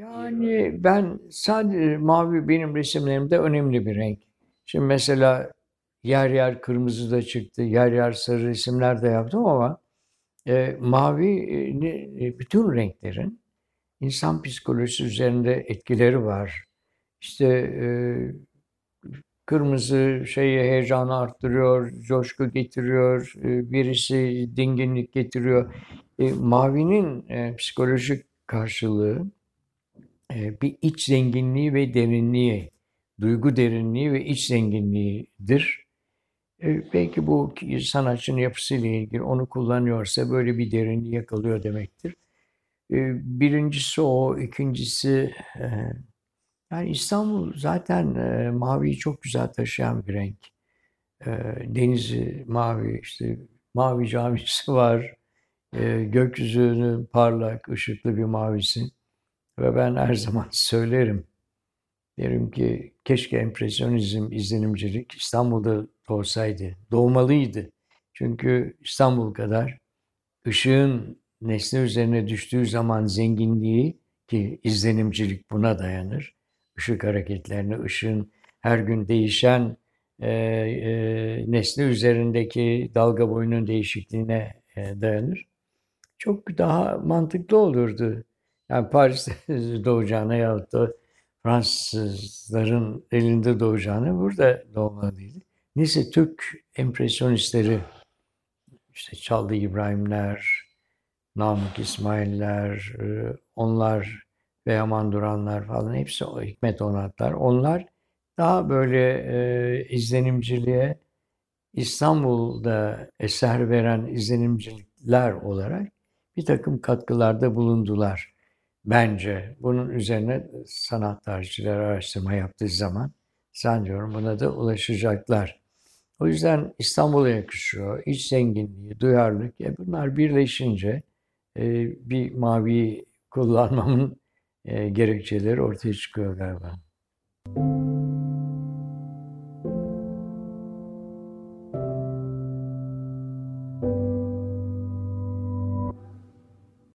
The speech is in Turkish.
Yani ben sadece mavi benim resimlerimde önemli bir renk. Şimdi mesela yer yer kırmızı da çıktı, yer yer sarı resimler de yaptım ama e, mavi e, e, bütün renklerin insan psikolojisi üzerinde etkileri var. İşte e, kırmızı şeyi heyecanı arttırıyor, coşku getiriyor, e, birisi dinginlik getiriyor. E, mavinin e, psikolojik karşılığı bir iç zenginliği ve derinliği, duygu derinliği ve iç zenginliğidir. E, belki bu sanatçının yapısıyla ilgili onu kullanıyorsa böyle bir derinliği yakalıyor demektir. E, birincisi o, ikincisi e, yani İstanbul zaten e, maviyi çok güzel taşıyan bir renk. Denizi mavi, işte mavi camisi var, gökyüzünün parlak, ışıklı bir mavisi. Ve ben her zaman söylerim. Derim ki keşke empresyonizm, izlenimcilik İstanbul'da doğsaydı. Doğmalıydı. Çünkü İstanbul kadar ışığın nesne üzerine düştüğü zaman zenginliği ki izlenimcilik buna dayanır. Işık hareketlerine, ışığın her gün değişen e, e, nesne üzerindeki dalga boyunun değişikliğine e, dayanır. Çok daha mantıklı olurdu. Yani Paris'te doğacağına yahut da Fransızların elinde doğacağına burada doğmalıydı. Neyse Türk empresyonistleri işte Çaldı İbrahimler, Namık İsmail'ler, e, onlar ve Yaman Duranlar falan hepsi Hikmet Onatlar. Onlar daha böyle e, izlenimciliğe İstanbul'da eser veren izlenimciler olarak bir takım katkılarda bulundular. Bence bunun üzerine sanat tarihçiler araştırma yaptığı zaman sanıyorum buna da ulaşacaklar. O yüzden İstanbul'a yakışıyor. İç zenginliği, duyarlılık. E bunlar birleşince e, bir mavi kullanmamın e, gerekçeleri ortaya çıkıyor galiba.